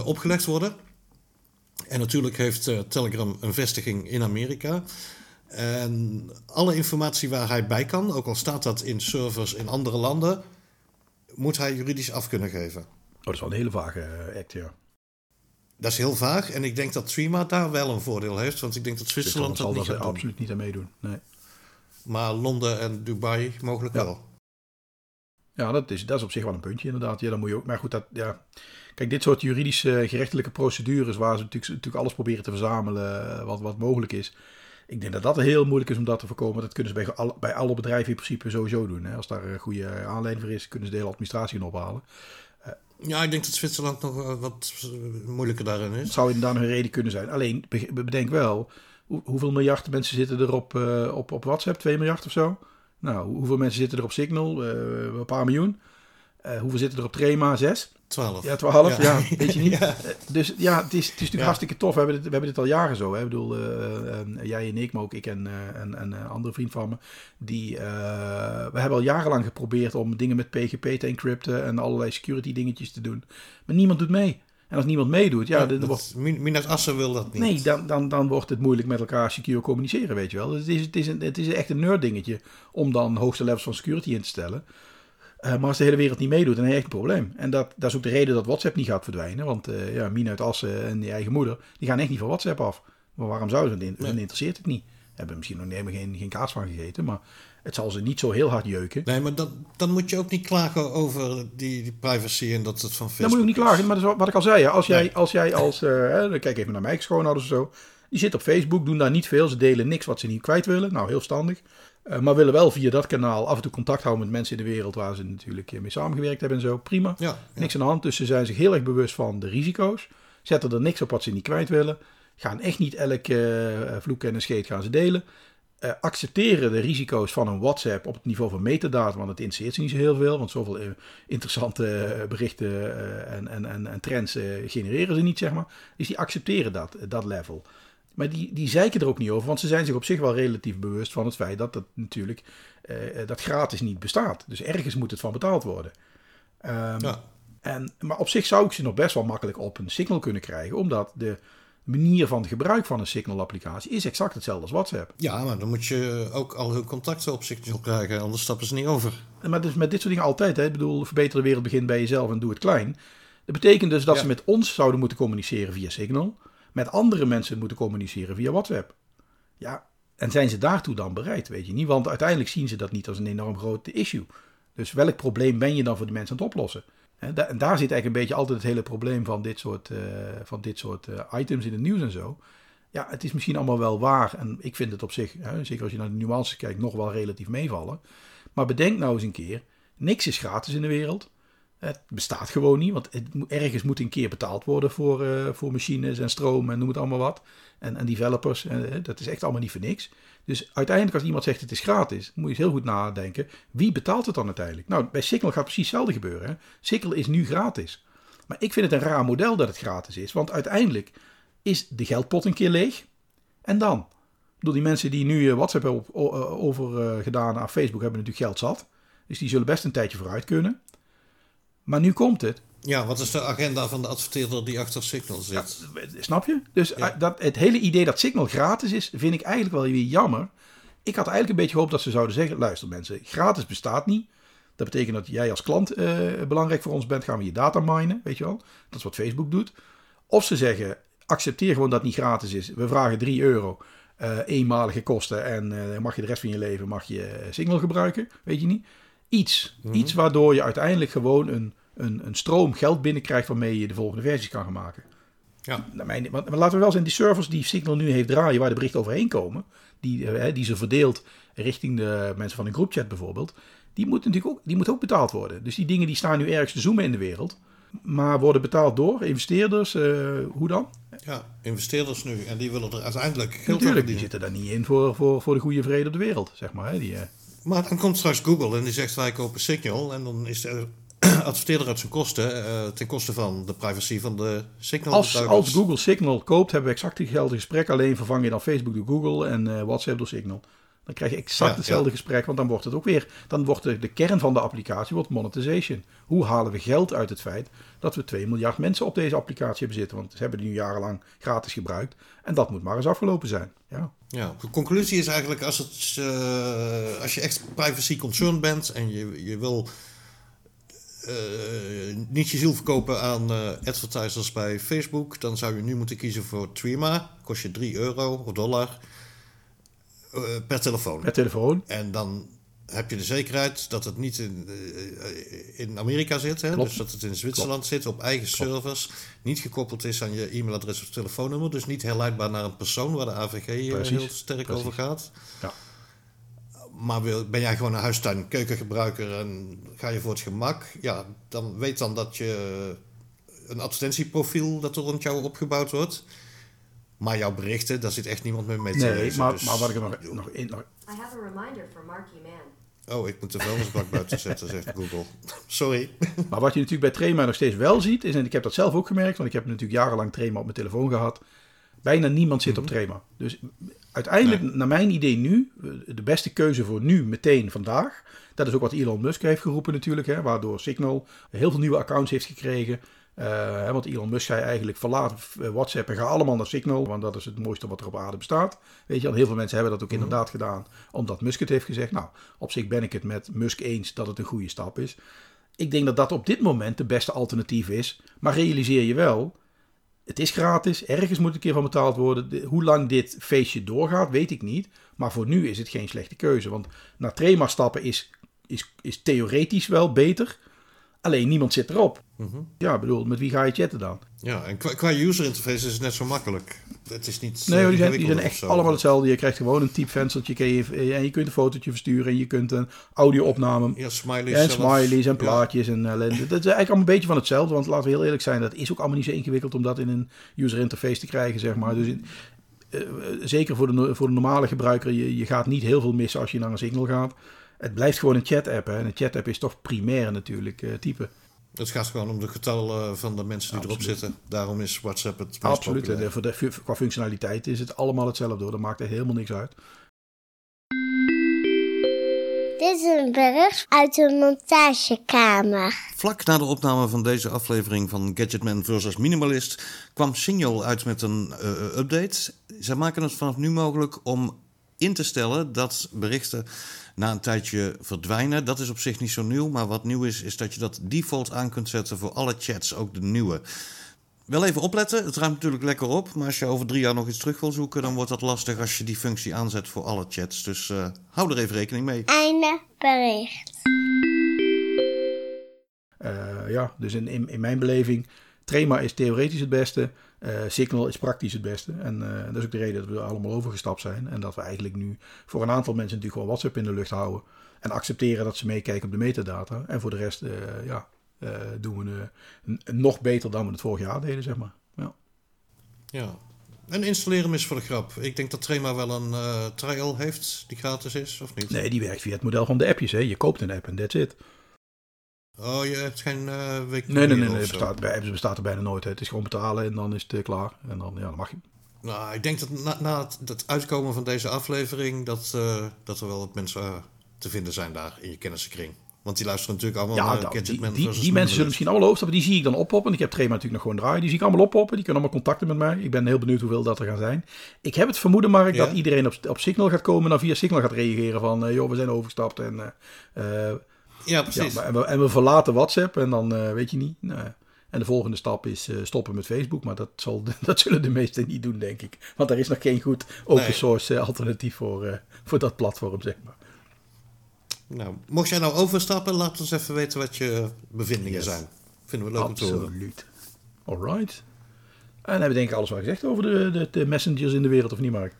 opgelegd worden. En natuurlijk heeft Telegram een vestiging in Amerika. En alle informatie waar hij bij kan, ook al staat dat in servers in andere landen, moet hij juridisch af kunnen geven. Oh, dat is wel een hele vage eh, act, ja. Dat is heel vaag en ik denk dat Trima daar wel een voordeel heeft, want ik denk dat Zwitserland Zwitserland zal dat absoluut niet aan meedoen. Nee. Maar Londen en Dubai mogelijk Ja. wel. Ja, dat is, dat is op zich wel een puntje inderdaad. Ja, dan moet je ook. Maar goed, dat, ja. Kijk, dit soort juridische eh, gerechtelijke procedures waar ze natuurlijk, natuurlijk alles proberen te verzamelen eh, wat, wat mogelijk is. Ik denk dat dat heel moeilijk is om dat te voorkomen. Dat kunnen ze bij, alle- bij alle bedrijven in principe sowieso doen. Hè. Als daar een goede aanleiding voor is, kunnen ze de hele administratie in ophalen. Ja, ik denk dat Zwitserland nog eh, wat eh, moeilijker daarin Het is. zou inderdaad een reden kunnen zijn. Alleen, be- bedenk wel, hoe- hoeveel miljard mensen zitten er op, eh, op, op WhatsApp? 2 miljard of zo? Nou, hoe- hoeveel mensen zitten er op Signal? Eh, een paar miljoen. Eh, hoeveel zitten er op Trema? 6? 12. Ja, 12, ja, Ja. weet je niet. Ja. Eh, Dus ja, het is, het is natuurlijk Ja. hartstikke tof. We hebben, dit, we hebben dit al jaren zo. Hè. Ik bedoel, eh, eh, jij en ik, maar ook ik en, eh, en, en een andere vriend van me. Die, eh, we hebben al jarenlang geprobeerd om dingen met PGP te encrypten en allerlei security dingetjes te doen. Maar niemand doet mee. En als niemand meedoet, ja, Ja, wordt, Min- Minas Assen wil dat niet. nee, dan, dan, dan wordt het moeilijk met elkaar secure communiceren, weet je wel. Dus het, is, het, is een, het is echt een nerd dingetje om dan hoogste levels van security in te stellen. Eh, maar als de hele wereld niet meedoet, dan heb je echt een probleem. En dat, dat is ook de reden dat WhatsApp niet gaat verdwijnen. Want eh ja, Mina uit Assen en die eigen moeder, die gaan echt niet van WhatsApp af. Maar waarom zouden ze? Hun hun interesseert het niet. Hebben misschien nog helemaal geen, geen kaas van gegeten, maar het zal ze niet zo heel hard jeuken. Nee, maar dan, dan moet je ook niet klagen over die, die privacy en dat het van Facebook Dan moet je ook niet klagen, maar dat is wat- ik al zei. hè. Als jij Nee. als, jij als eh, hè, dan kijk even naar mijn schoonouders of zo. Die zitten op Facebook, doen daar niet veel. Ze delen niks wat ze niet kwijt willen. Nou, heel standig. Eh, maar willen wel via dat kanaal af en toe contact houden met mensen in de wereld waar ze natuurlijk eh, mee samengewerkt hebben en zo. Prima. Ja, ja. Niks aan de hand. Dus ze zijn zich heel erg bewust van de risico's. Zetten er niks op wat ze niet kwijt willen. Gaan echt niet elk eh, vloek en een scheet gaan ze delen. Accepteren de risico's van een WhatsApp op het niveau van metadata, want het interesseert ze niet zo heel veel, want zoveel interessante berichten en, en, en, en trends genereren ze niet, zeg maar. Dus die accepteren dat, dat level. Maar die, die zeiken er ook niet over, want ze zijn zich op zich wel relatief bewust van het feit dat het natuurlijk eh, eh, dat gratis niet bestaat. Dus ergens moet het van betaald worden. Ehm, Ja. en, maar op zich zou ik ze nog best wel makkelijk op een Signal kunnen krijgen, omdat de manier van gebruik van een Signal-applicatie is exact hetzelfde als WhatsApp. Ja, maar dan moet je ook al hun contacten op Signal krijgen, anders stappen ze niet over. Maar dus met dit soort dingen altijd. Hè? Ik bedoel, verbeter de wereld begint bij jezelf en doe het klein. Dat betekent dus dat Ja. ze met ons zouden moeten communiceren via Signal. Met andere mensen moeten communiceren via WhatsApp. Ja, en zijn ze daartoe dan bereid, weet je niet? Want uiteindelijk zien ze dat niet als een enorm groot issue. Dus welk probleem ben je dan voor de mensen aan het oplossen? En daar zit eigenlijk een beetje altijd het hele probleem van dit soort, eh, van dit soort eh, items in het nieuws en zo. Ja, het is misschien allemaal wel waar. En ik vind het op zich, hè, zeker als je naar de nuances kijkt, nog wel relatief meevallen. Maar bedenk nou eens een keer, niks is gratis in de wereld. Het bestaat gewoon niet, want het, ergens moet een keer betaald worden voor, eh, voor machines en stroom en noem het allemaal wat. En, en developers, eh, dat is echt allemaal niet voor niks. Dus uiteindelijk als iemand zegt het is gratis, moet je heel goed nadenken. Wie betaalt het dan uiteindelijk? Nou, bij Signal gaat precies hetzelfde gebeuren. Hè? Signal is nu gratis. Maar ik vind het een raar model dat het gratis is, want uiteindelijk is de geldpot een keer leeg. En dan? Door die mensen die nu eh, WhatsApp hebben eh, overgedaan naar Facebook hebben natuurlijk geld zat. Dus die zullen best een tijdje vooruit kunnen. Maar nu komt het. Ja, wat is de agenda van de adverteerder die achter Signal zit? Snap je? Dus Ja. eh, dat, het hele idee dat Signal gratis is, vind ik eigenlijk wel weer jammer. Ik had eigenlijk een beetje gehoopt dat ze zouden zeggen: luister mensen, gratis bestaat niet. Dat betekent dat jij als klant eh, belangrijk voor ons bent, gaan we je data minen, weet je wel. Dat is wat Facebook doet. Of ze zeggen: accepteer gewoon dat het niet gratis is. We vragen 3 euro, eh, eenmalige kosten en eh, mag je de rest van je leven mag je eh, Signal gebruiken, weet je niet. Iets, iets waardoor je uiteindelijk gewoon een, een, een stroom geld binnenkrijgt waarmee je de volgende versies kan gaan maken. Ja, mijn, maar, laten we wel zijn, die servers die Signal nu heeft draaien, waar de berichten overheen komen, die, eh, die ze verdeelt richting de mensen van een groepchat bijvoorbeeld, die moeten natuurlijk ook, die moeten ook betaald worden. Dus die dingen die staan nu ergens te zoomen in de wereld, maar worden betaald door investeerders, eh, hoe dan? ja, investeerders nu. En die willen er uiteindelijk geld Natuurlijk, die zitten daar niet in voor, voor, voor de goede vrede op de wereld, zeg maar. Hè? Die, eh, Maar dan komt straks Google en die zegt wij kopen Signal. En dan is de adverteerder uit zijn kosten eh, ten koste van de privacy van de Signal. als, als Google Signal koopt, hebben we exact hetzelfde gesprek, alleen vervang je dan Facebook door Google en eh, WhatsApp door Signal. Dan krijg je exact Ja, hetzelfde ja. gesprek, want dan wordt het ook weer, dan wordt de, de kern van de applicatie wordt monetization. Hoe halen we geld uit het feit dat we 2 miljard mensen op deze applicatie hebben zitten? Want ze hebben die nu jarenlang gratis gebruikt. En dat moet maar eens afgelopen zijn. Ja. Ja, de conclusie is eigenlijk als, het, eh, als je echt privacy concerned bent en je, je wil eh, niet je ziel verkopen aan eh, advertisers bij Facebook, dan zou je nu moeten kiezen voor Trima. Kost je 3 euro of dollar per telefoon. Met telefoon. En dan heb je de zekerheid dat het niet in, eh, in Amerika zit. Hè? Klopt. Dus dat het in Zwitserland zit, op eigen servers. Niet gekoppeld is aan je e-mailadres of telefoonnummer. Dus niet herleidbaar naar een persoon waar de AVG eh, Precies. heel sterk Precies. over gaat. Ja. Maar wil, ben jij gewoon een huistuin keukengebruiker en ga je voor het gemak? Ja, dan weet dan dat je een advertentieprofiel dat er rond jou opgebouwd wordt. Maar jouw berichten, daar zit echt niemand meer mee te Nee, lezen. maar, Dus- maar wat ik er nog, nog in. nog- I have a reminder for Marky Man. Oh, ik moet de vuilnisbak buiten zetten, zegt Google. Sorry. Maar wat je natuurlijk bij Trema nog steeds wel ziet, is, en ik heb dat zelf ook gemerkt, want ik heb natuurlijk jarenlang Trema op mijn telefoon gehad. Bijna niemand zit op Trema. Dus uiteindelijk, naar mijn idee nu, de beste keuze voor nu, meteen vandaag. Dat is ook wat Elon Musk heeft geroepen natuurlijk, hè, waardoor Signal heel veel nieuwe accounts heeft gekregen. Uh, want Elon Musk zei eigenlijk verlaat WhatsApp en ga allemaal naar Signal. Want dat is het mooiste wat er op aarde bestaat. Weet je, heel veel mensen hebben dat ook inderdaad gedaan. Omdat Musk het heeft gezegd. Nou, op zich ben ik het met Musk eens dat het een goede stap is. Ik denk dat dat op dit moment de beste alternatief is. Maar realiseer je wel, het is gratis. Ergens moet een keer van betaald worden. hoe lang dit feestje doorgaat, weet ik niet. Maar voor nu is het geen slechte keuze. Want naar Trema stappen is, is, is theoretisch wel beter. Alleen niemand zit erop. Mhm. Ja, bedoel, met wie ga je chatten dan? Ja, en qua, qua user interface is het net zo makkelijk. Het is niet. Nee, die zijn, die zijn echt allemaal hetzelfde. Je krijgt gewoon een typvenstertje en je kunt een fotootje versturen en je kunt een audio-opname. Ja, smileys. En smileys en plaatjes. En, dat is eigenlijk allemaal een beetje van hetzelfde. Want laten we heel eerlijk zijn, dat is ook allemaal niet zo ingewikkeld om dat in een user interface te krijgen, zeg maar. Dus uh, zeker voor de, voor de normale gebruiker, je, je gaat niet heel veel missen als je naar een Signal gaat. Het blijft gewoon een chat-app. En een chat-app is toch primair natuurlijk uh, type. Het gaat gewoon om de getallen van de mensen die erop zitten. Daarom is WhatsApp het meest Absoluut. De, voor de, qua functionaliteit is het allemaal hetzelfde hoor. Dat maakt er helemaal niks uit. Dit is een bericht uit de montagekamer. Vlak na de opname van deze aflevering van Gadgetman vs. Minimalist kwam Signal uit met een uh, update. Zij maken het vanaf nu mogelijk om in te stellen dat berichten na een tijdje verdwijnen. Dat is op zich niet zo nieuw, maar wat nieuw is, is dat je dat default aan kunt zetten voor alle chats, ook de nieuwe. Wel even opletten, het ruimt natuurlijk lekker op, maar als je over drie jaar nog iets terug wil zoeken, dan wordt dat lastig als je die functie aanzet voor alle chats. Dus uh, hou er even rekening mee. Einde bericht. Uh, ja, dus in, in, in mijn beleving, Trema is theoretisch het beste. Uh, Signal is praktisch het beste. En uh, dat is ook de reden dat we er allemaal overgestapt zijn. En dat we eigenlijk nu voor een aantal mensen natuurlijk gewoon WhatsApp in de lucht houden. En accepteren dat ze meekijken op de metadata. En voor de rest uh, ja, doen we nog beter dan we het vorig jaar deden, zeg maar. Ja. ja. En installeren is voor de grap. Ik denk dat Trema wel een trial heeft die gratis is, of niet? Nee, die werkt via het model van de appjes. Hè. Je koopt een app en that's it. Oh, je hebt geen uh, week Nee, nee, nee, nee. Het bestaat, bij, bestaat er bijna nooit. Hè. Het is gewoon betalen en dan is het uh, klaar. En dan, ja, dan mag je. Nou, ik denk dat na, na het, het, uitkomen van deze aflevering... dat, uh, dat er wel wat mensen te vinden zijn daar in je kennissenkring. Want die luisteren natuurlijk allemaal ja, naar die, die mensen zullen misschien allemaal overstappen. Die zie ik dan oppoppen. Ik heb Trema natuurlijk nog gewoon draaien. Die zie ik allemaal oppoppen. Die kunnen allemaal contacten met mij. Ik ben heel benieuwd hoeveel dat er gaan zijn. Ik heb het vermoeden, Mark, ja? dat iedereen op, op Signal gaat komen... en dan via Signal gaat reageren van... joh, we zijn overgestapt en... Ja, precies. Ja, en, we, en, we, verlaten WhatsApp en dan uh, weet je niet. Nou, en de volgende stap is uh, stoppen met Facebook. Maar dat, zal, dat zullen de meesten niet doen, denk ik. Want er is nog geen goed open source uh, alternatief voor, voor dat platform, zeg maar. Nou, mocht jij nou overstappen, laat ons even weten wat je bevindingen yes. zijn. Vinden we leuk Absoluut. om te horen. Absoluut. Alright. En hebben we denk ik alles wel gezegd over de, de, de, messengers in de wereld, of niet, Mark?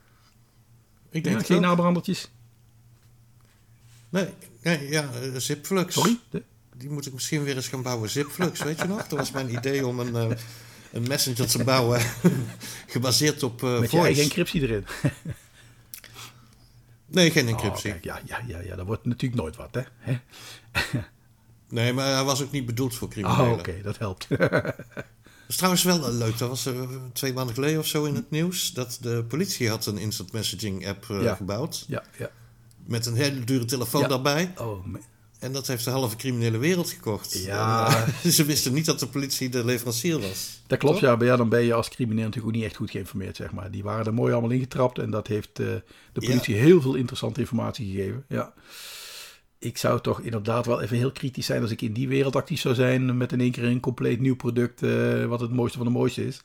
Ik denk ja, geen nabrandertjes. Nee, nee, ja, uh, Zipflux. Sorry? Die moet ik misschien weer eens gaan bouwen. Zipflux, weet je nog? Dat was mijn idee om een, uh, een messenger te bouwen gebaseerd op uh, Met voice. encryptie erin. nee, geen encryptie. Oh, ja, ja, ja, ja, dat wordt natuurlijk nooit wat, hè? nee, maar hij was ook niet bedoeld voor criminelen. Oh, oké, okay, dat helpt. Dat is trouwens wel leuk. Dat was twee maanden geleden of zo in het nieuws. Dat de politie had een instant messaging app uh, ja. gebouwd. Ja, ja. Met een hele dure telefoon ja. daarbij. Oh. En dat heeft de halve criminele wereld gekocht. Ja. En, uh, ze wisten niet dat de politie de leverancier was. Dat klopt, ja. Maar ja, dan ben je als crimineel natuurlijk ook niet echt goed geïnformeerd, zeg maar. Die waren er mooi allemaal ingetrapt en dat heeft uh, de politie ja. heel veel interessante informatie gegeven. Ja. Ik zou toch inderdaad wel even heel kritisch zijn als ik in die wereld actief zou zijn met in één keer een compleet nieuw product uh, wat het mooiste van de mooiste is.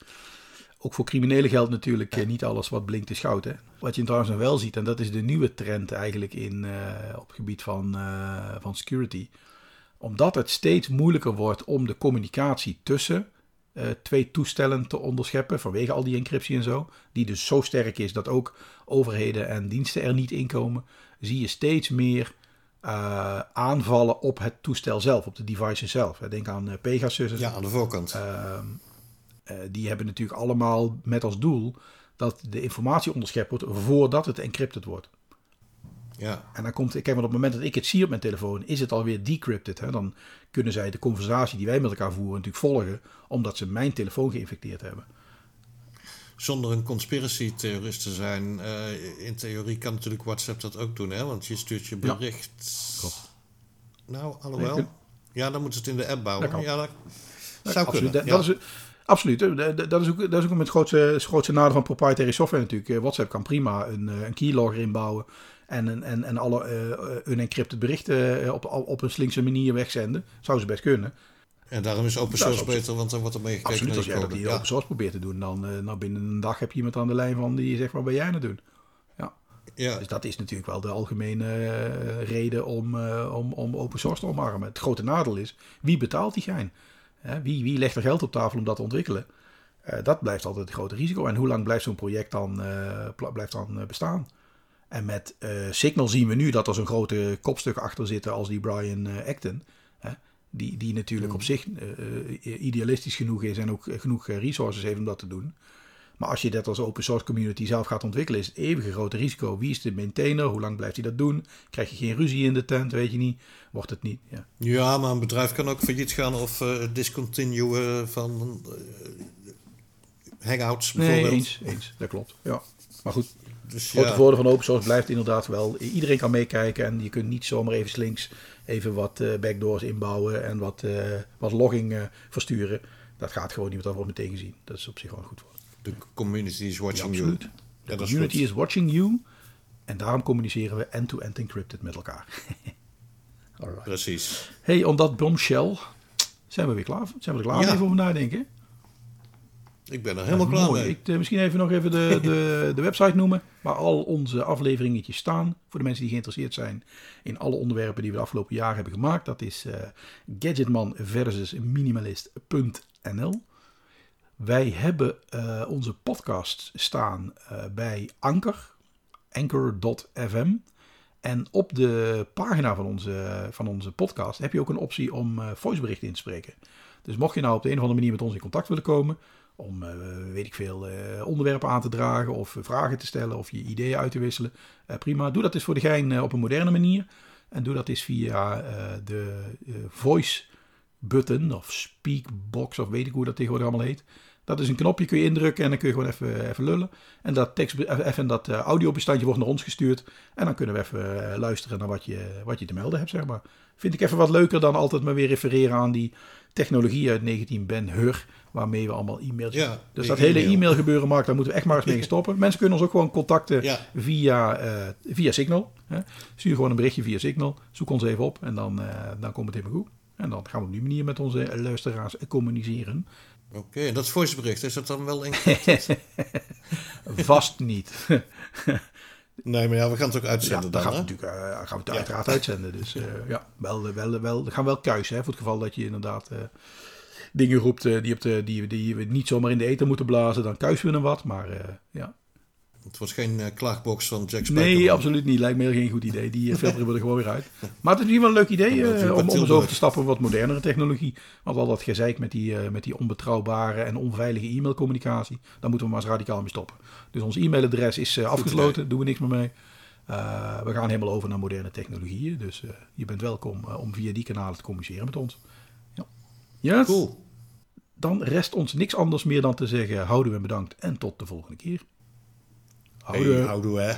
Ook voor criminelen geldt natuurlijk ja. niet alles wat blinkt is goud. Hè? Wat je trouwens wel ziet, en dat is de nieuwe trend eigenlijk in, uh, op het gebied van, uh, van security. Omdat het steeds moeilijker wordt om de communicatie tussen uh, twee toestellen te onderscheppen. Vanwege al die encryptie en zo. Die dus zo sterk is dat ook overheden en diensten er niet in komen. Zie je steeds meer aanvallen op het toestel zelf, op de device zelf. Denk aan Pegasus. Ja, aan de voorkant. Uh, die hebben natuurlijk allemaal met als doel dat de informatie onderschept wordt voordat het encrypted wordt. Ja. En dan komt, kijk, want op het moment dat ik het zie op mijn telefoon, is het alweer decrypted. Hè? Dan kunnen zij de conversatie die wij met elkaar voeren natuurlijk volgen, omdat ze mijn telefoon geïnfecteerd hebben. Zonder een conspiracy-theorist te zijn, uh, in theorie kan natuurlijk WhatsApp dat ook doen, hè? Want je stuurt je bericht. Ja. Klopt. Nou, alhoewel. Ja, dan moeten ze het in de app bouwen. Dat ja, dat... Zou absoluut. kunnen, Dat, ja. is, absoluut. Dat dat is ook, dat is ook het grootste, nadeel van proprietary software natuurlijk. Eh, WhatsApp kan prima een, eh, een keylogger inbouwen. En, en, en, alle eh, unencrypted berichten eh, op, op een slinkse manier wegzenden. Zou ze best kunnen. En daarom is open is source beter, want dan wordt er mee gekeken Absoluut. Als jij je dat die Ja. open source probeert te doen, dan eh, nou binnen een dag heb je iemand aan de lijn van die zegt: wat ben jij aan het doen? Ja. Dus dat is natuurlijk wel de algemene eh, reden om, eh, om, om open source te omarmen. Het grote nadeel is, wie betaalt die gein? Wie, wie legt er geld op tafel om dat te ontwikkelen? Eh, dat blijft altijd het grote risico. En hoe lang blijft zo'n project dan, eh, blijft dan eh, bestaan? En met Signal zien we nu dat er zo'n grote kopstuk achter zit als die Brian Acton. Die, die natuurlijk op zich idealistisch genoeg is en ook genoeg resources heeft om dat te doen. Maar als je dat als open source community zelf gaat ontwikkelen, is het eeuwige grote risico. Wie is de maintainer? Hoe lang blijft hij dat doen? Krijg je geen ruzie in de tent? Weet je niet? Wordt het niet? Ja. ja, maar een bedrijf kan ook failliet gaan of eh discontinuen van eh, hangouts Nee, bijvoorbeeld. eens, eens. Dat klopt. Ja. Maar goed, Dus het grote ja, voordeel van open source blijft inderdaad wel. Iedereen kan meekijken en je kunt niet zomaar even slinks even wat eh, backdoors inbouwen en wat, wat logging versturen. Dat gaat gewoon niet, want dat wordt meteen gezien. Dat is op zich wel goed voor. De community is Ja, watching you. absoluut. Ja, De dat is community is watching you. En daarom communiceren we end-to-end encrypted met elkaar. Alright. Precies. Hey, om dat bombshell zijn we weer klaar. Zijn we er klaar Ja. even over nadenken? Ik ben er helemaal klaar Mooi. mee. Ik, eh, misschien even nog even de, de, de website noemen. Waar al onze afleveringetjes staan. Voor de mensen die geïnteresseerd zijn in alle onderwerpen die we de afgelopen jaar hebben gemaakt. Dat is eh, Gadgetman versus Minimalist.nl. Wij hebben eh, onze podcast staan eh, bij Anker. Anchor.fm. En op de pagina van onze, van onze podcast heb je ook een optie om eh voiceberichten in te spreken. Dus mocht je nou op de een of andere manier met ons in contact willen komen, om, weet ik veel, onderwerpen aan te dragen of vragen te stellen of je ideeën uit te wisselen, prima. Doe dat eens voor de gein op een moderne manier. En doe dat eens via de voice button of speakbox of weet ik hoe dat tegenwoordig allemaal heet. Dat is een knopje, kun je indrukken en dan kun je gewoon even, even lullen. En dat, tekst, even dat eh, audiobestandje wordt naar ons gestuurd. En dan kunnen we even eh, luisteren naar wat je, wat je te melden hebt, zeg maar. Vind ik even wat leuker dan altijd maar weer refereren aan die technologie uit 19 Ben Hur. Waarmee we allemaal e-mails... Ja, dus dat hele e-mail. gebeuren, Mark, daar moeten we echt maar eens mee stoppen. Mensen kunnen ons ook gewoon contacten Ja. via, eh, via Signal. Hè. Stuur gewoon een berichtje via Signal. Zoek ons even op en dan, eh, dan komt het helemaal goed. En dan gaan we op die manier met onze luisteraars communiceren. Oké, en dat voicebericht, is dat dan wel een... Vast niet. Nee, maar ja, we gaan het ook Ja, uitzenden dan dan, gaan we natuurlijk eh, gaan we het Ja. uiteraard uitzenden. Dus eh, ja, wel, wel, wel, we gaan wel kuisen. Hè, voor het geval dat je inderdaad eh, dingen roept eh, die, op de, die, die we niet zomaar in de eten moeten blazen. Dan kuisen we hem wat. Maar eh, ja. Het wordt geen eh, klaagbox van Jack Nee, Spijkerman. absoluut niet. Lijkt me heel geen goed idee. Die eh, filteren we er gewoon weer uit. Maar het is misschien wel een leuk idee eh, om, om eens over te stappen op wat modernere technologie. Want al dat gezeik met die, met die onbetrouwbare en onveilige e-mailcommunicatie, daar moeten we maar eens radicaal mee stoppen. Dus ons e-mailadres is afgesloten, doen we niks meer mee. We gaan helemaal over naar moderne technologieën. Dus je bent welkom om via die kanalen te communiceren met ons. Ja. Yes? Cool. Dan rest ons niks anders meer dan te zeggen houden we bedankt en tot de volgende keer. Hey, Houden. houdoe, hè?